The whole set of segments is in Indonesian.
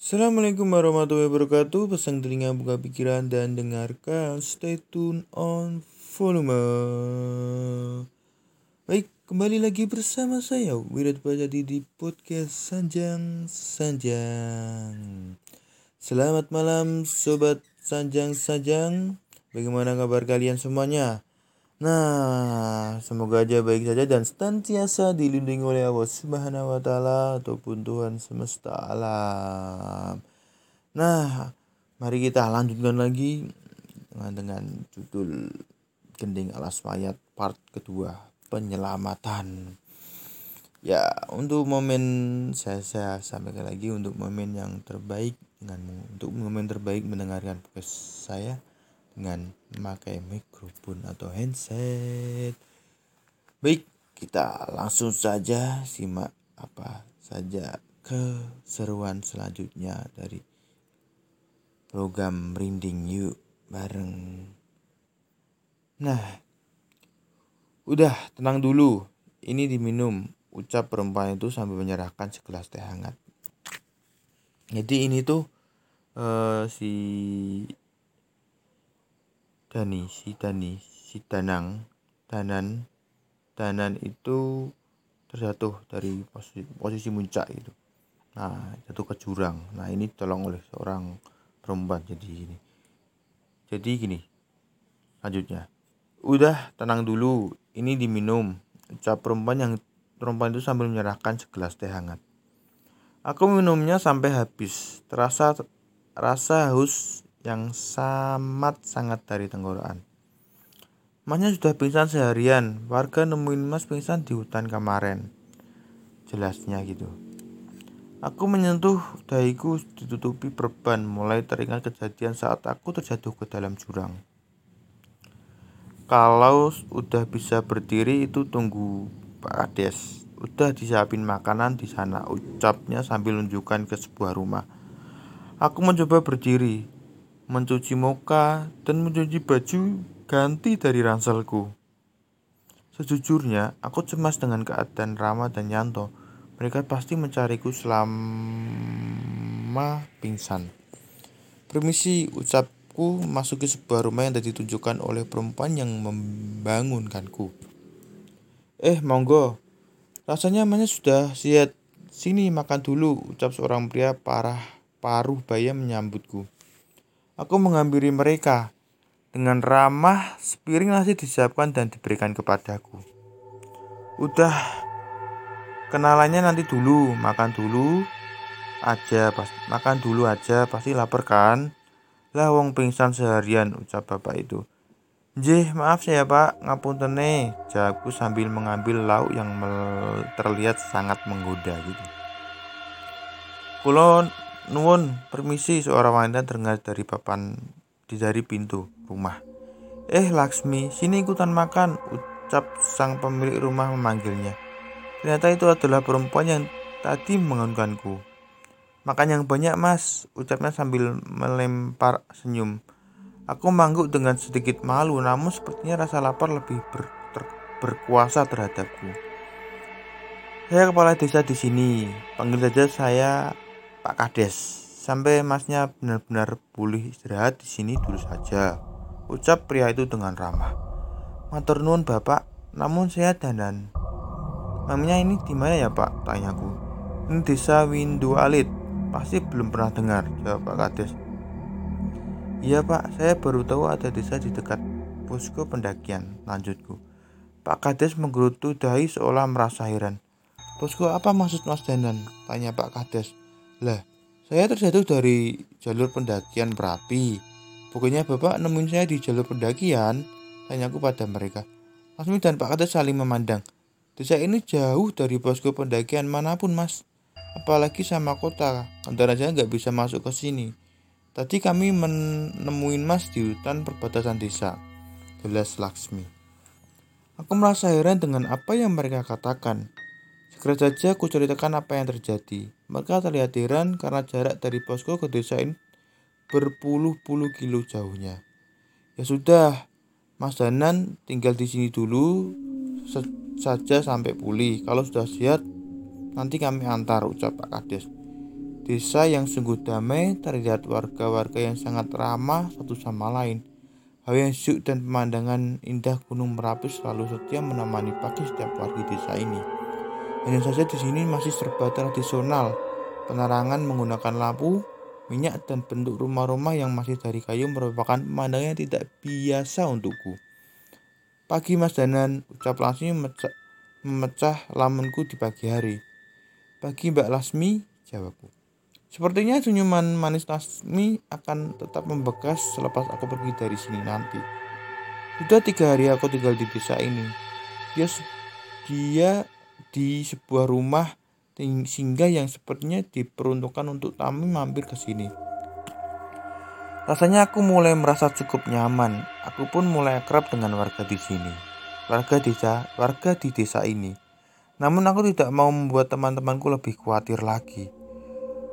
Assalamualaikum warahmatullahi wabarakatuh. Pasang telinga, buka pikiran, dan dengarkan. Stay tune on volume. Baik, kembali lagi bersama saya Wirat Bajadi di podcast Sanjang Sanjang. Selamat malam sobat Sanjang Sanjang. Bagaimana kabar kalian semuanya? Nah, semoga aja baik saja dan senantiasa dilindungi oleh Allah Subhanahu wa taala ataupun Tuhan semesta alam. Nah, mari kita lanjutkan lagi dengan, dengan judul Gending Alas Mayat part kedua, penyelamatan. Ya, untuk momen saya, saya sampaikan lagi untuk momen yang terbaik denganmu, untuk momen terbaik mendengarkan podcast saya dengan memakai mikrofon atau handset. Baik, kita langsung saja simak apa saja keseruan selanjutnya dari program Merinding Yuk bareng. Nah, udah tenang dulu. Ini diminum. Ucap perempuan itu sambil menyerahkan segelas teh hangat. Jadi ini tuh uh, si Dani, si Dani, si Danang, Danan, Danan itu terjatuh dari posisi, posisi muncak itu. Nah, jatuh ke jurang. Nah, ini tolong oleh seorang perempuan jadi ini. Jadi gini. Lanjutnya. Udah tenang dulu, ini diminum. Ucap perempuan yang perempuan itu sambil menyerahkan segelas teh hangat. Aku minumnya sampai habis. Terasa rasa haus yang sangat sangat dari tenggorokan. Masnya sudah pingsan seharian. Warga nemuin Mas pingsan di hutan kemarin. Jelasnya gitu. Aku menyentuh dahiku ditutupi perban mulai teringat kejadian saat aku terjatuh ke dalam jurang. Kalau udah bisa berdiri itu tunggu Pak Ades. Udah disiapin makanan di sana, ucapnya sambil menunjukkan ke sebuah rumah. Aku mencoba berdiri, mencuci muka, dan mencuci baju ganti dari ranselku. Sejujurnya, aku cemas dengan keadaan Rama dan Yanto. Mereka pasti mencariku selama pingsan. Permisi, ucapku masuki sebuah rumah yang ditunjukkan oleh perempuan yang membangunkanku. Eh, monggo. Rasanya namanya sudah siap. Sini makan dulu, ucap seorang pria parah paruh baya menyambutku. Aku menghampiri mereka. Dengan ramah, sepiring nasi disiapkan dan diberikan kepadaku. Udah, kenalannya nanti dulu, makan dulu aja, pas, makan dulu aja, pasti lapar kan? Lah wong pingsan seharian, ucap bapak itu. Jih, maaf saya pak, ngapuntene, jawabku sambil mengambil lauk yang terlihat sangat menggoda gitu. Kulon Nuwun, permisi seorang wanita terdengar dari papan di dari pintu rumah. Eh Laksmi, sini ikutan makan, ucap sang pemilik rumah memanggilnya. Ternyata itu adalah perempuan yang tadi mengagunkanku. Makan yang banyak mas, ucapnya sambil melempar senyum. Aku mangguk dengan sedikit malu, namun sepertinya rasa lapar lebih ber, ter, berkuasa terhadapku. Saya kepala desa di sini, panggil saja saya Pak Kades, sampai masnya benar-benar pulih istirahat di sini dulu saja. Ucap pria itu dengan ramah. Matur nuwun bapak, namun saya dandan. Namanya ini di mana ya pak? Tanyaku. Ini desa Windu Alit. Pasti belum pernah dengar, jawab Pak Kades. Iya pak, saya baru tahu ada desa di dekat posko pendakian, lanjutku. Pak Kades menggerutu dahi seolah merasa heran. Posko apa maksud Mas Danan? Tanya Pak Kades. Lah, saya terjatuh dari jalur pendakian berapi. Pokoknya bapak nemuin saya di jalur pendakian, tanyaku pada mereka. Lasmi dan Pak Kades saling memandang. Desa ini jauh dari posko pendakian mana pun mas. Apalagi sama kota, antara saja nggak bisa masuk ke sini. Tadi kami menemuin mas di hutan perbatasan desa. Jelas Laksmi. Aku merasa heran dengan apa yang mereka katakan. Segera saja aku ceritakan apa yang terjadi. Mereka terlihat heran karena jarak dari posko ke desa ini berpuluh-puluh kilo jauhnya. Ya sudah, Mas Danan tinggal di sini dulu saja sampai pulih. Kalau sudah siap, nanti kami antar, ucap Pak Kades. Desa yang sungguh damai terlihat warga-warga yang sangat ramah satu sama lain. Hal yang syuk dan pemandangan indah Gunung Merapi selalu setia menemani pagi setiap warga desa ini. Hanya saja di sini masih serba tradisional. Penerangan menggunakan lampu, minyak dan bentuk rumah-rumah yang masih dari kayu merupakan pemandangan yang tidak biasa untukku. Pagi Mas Danan, ucap Lasmi memecah, memecah lamunku di pagi hari. Pagi Mbak Lasmi, jawabku. Sepertinya senyuman manis Lasmi akan tetap membekas selepas aku pergi dari sini nanti. Sudah tiga hari aku tinggal di desa ini. Dia, dia di sebuah rumah singgah yang sepertinya diperuntukkan untuk tamu mampir ke sini. Rasanya aku mulai merasa cukup nyaman. Aku pun mulai akrab dengan warga di sini. Warga desa, warga di desa ini. Namun aku tidak mau membuat teman-temanku lebih khawatir lagi.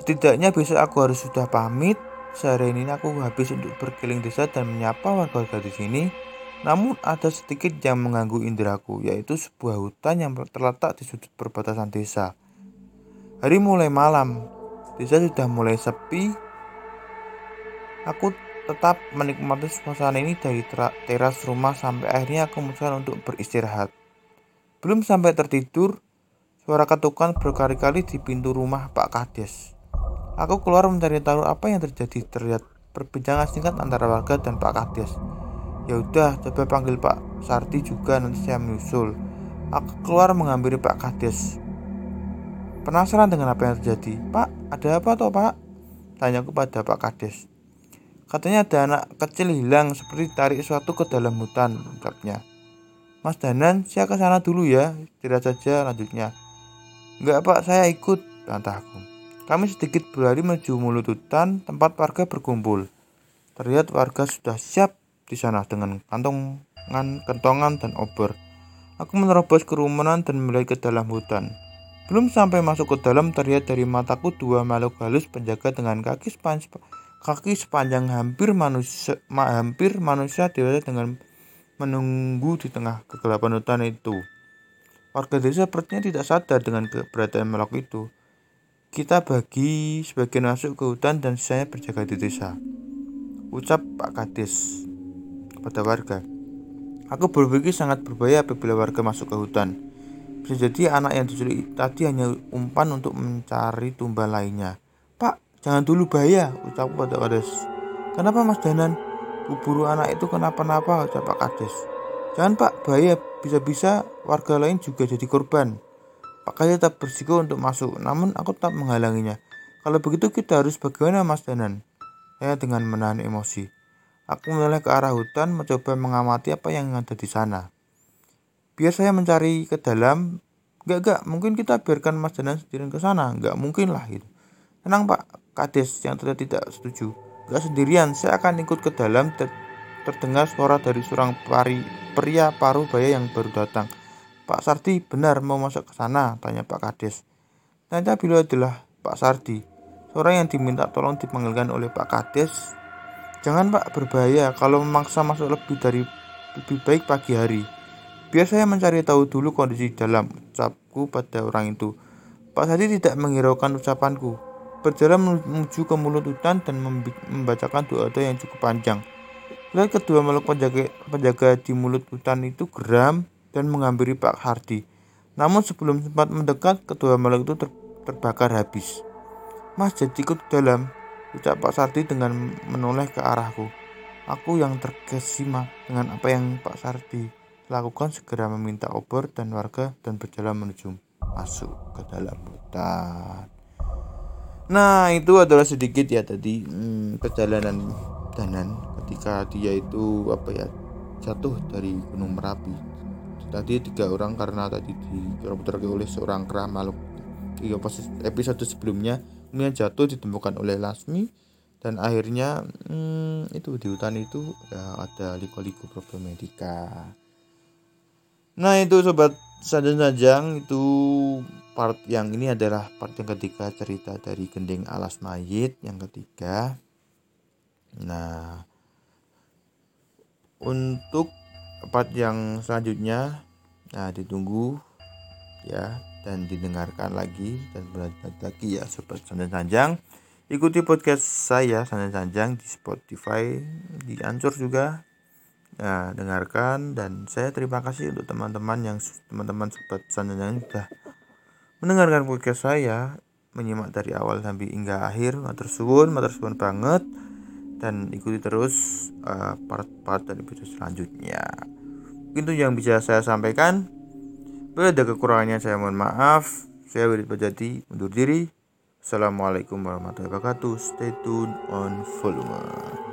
Setidaknya besok aku harus sudah pamit. Sehari ini aku habis untuk berkeliling desa dan menyapa warga-warga di sini. Namun ada sedikit yang mengganggu indraku, yaitu sebuah hutan yang terletak di sudut perbatasan desa. Hari mulai malam, desa sudah mulai sepi. Aku tetap menikmati suasana ini dari teras rumah sampai akhirnya aku memutuskan untuk beristirahat. Belum sampai tertidur, suara ketukan berkali-kali di pintu rumah Pak Kades. Aku keluar mencari tahu apa yang terjadi. Terlihat perbincangan singkat antara warga dan Pak Kades. Ya udah, coba panggil Pak Sarti juga nanti saya menyusul. Aku keluar mengambil Pak Kades. Penasaran dengan apa yang terjadi? Pak, ada apa toh Pak? Tanyaku pada Pak Kades. Katanya ada anak kecil hilang seperti tarik sesuatu ke dalam hutan, ungkapnya. Mas Danan, saya ke sana dulu ya, tidak saja lanjutnya. Enggak pak, saya ikut, bantahku. Kami sedikit berlari menuju mulut hutan tempat warga berkumpul. Terlihat warga sudah siap di sana dengan kantongan, kentongan dan obor. Aku menerobos kerumunan dan melihat ke dalam hutan. Belum sampai masuk ke dalam terlihat dari mataku dua makhluk halus penjaga dengan kaki sepanjang, kaki sepanjang hampir manusia hampir manusia dewasa dengan menunggu di tengah kegelapan hutan itu. Warga desa sepertinya tidak sadar dengan keberadaan makhluk itu. Kita bagi sebagian masuk ke hutan dan saya berjaga di desa. Ucap Pak Kades kepada warga. Aku berpikir sangat berbahaya apabila warga masuk ke hutan. Bisa jadi anak yang diculik tadi hanya umpan untuk mencari tumbal lainnya. Pak, jangan dulu bahaya, ucapku pada Kades. Kenapa Mas Danan? Kuburu anak itu kenapa-napa, ucap Pak Kades. Jangan Pak, bahaya. Bisa-bisa warga lain juga jadi korban. Pak Kaya tetap bersiko untuk masuk, namun aku tetap menghalanginya. Kalau begitu kita harus bagaimana Mas Danan? Saya dengan menahan emosi. Aku menoleh ke arah hutan mencoba mengamati apa yang ada di sana. Biar saya mencari ke dalam. Gak gak, mungkin kita biarkan Mas Danan sendirian ke sana. Gak mungkin lah gitu. Tenang Pak, Kades yang tidak tidak setuju. Gak sendirian, saya akan ikut ke dalam ter terdengar suara dari seorang pari, pria paruh baya yang baru datang. Pak Sardi benar mau masuk ke sana? Tanya Pak Kades. Ternyata beliau adalah Pak Sardi, seorang yang diminta tolong dipanggilkan oleh Pak Kades. Jangan Pak, berbahaya kalau memaksa masuk lebih dari lebih baik pagi hari. Biar saya mencari tahu dulu kondisi dalam ucapku pada orang itu. Pak Sardi tidak menghiraukan ucapanku. Berjalan menuju ke mulut hutan dan membacakan doa-doa yang cukup panjang. Lihat kedua makhluk penjaga, penjaga di mulut hutan itu geram dan menghampiri Pak Hardi. Namun sebelum sempat mendekat, kedua makhluk itu ter terbakar habis. Mas jadi ikut dalam, ucap Pak Sardi dengan menoleh ke arahku. Aku yang terkesima dengan apa yang Pak Sardi lakukan segera meminta obor dan warga dan berjalan menuju masuk ke dalam hutan. Nah itu adalah sedikit ya tadi hmm, perjalanan Danan ketika dia itu apa ya jatuh dari Gunung Merapi tadi tiga orang karena tadi dirobohkan oleh seorang kera makhluk di episode sebelumnya kemudian jatuh ditemukan oleh Lasmi dan akhirnya hmm, itu di hutan itu ya ada liko-liko problematika nah itu sobat sajang-sajang itu part yang ini adalah part yang ketiga cerita dari gending alas mayit yang ketiga. Nah untuk part yang selanjutnya nah ditunggu ya dan didengarkan lagi dan berlanjut lagi ya sobat sanjang sanjang. Ikuti podcast saya sanjang sanjang di Spotify di Ancur juga. Nah, dengarkan dan saya terima kasih untuk teman-teman yang teman-teman sobat sanjang sanjang sudah mendengarkan podcast saya menyimak dari awal sampai hingga akhir matur suwun matur suwun banget dan ikuti terus uh, part-part dari video selanjutnya. Itu yang bisa saya sampaikan Bila ada kekurangannya saya mohon maaf. Saya Wirid Bajati undur diri. Assalamualaikum warahmatullahi wabarakatuh. Stay tune on volume.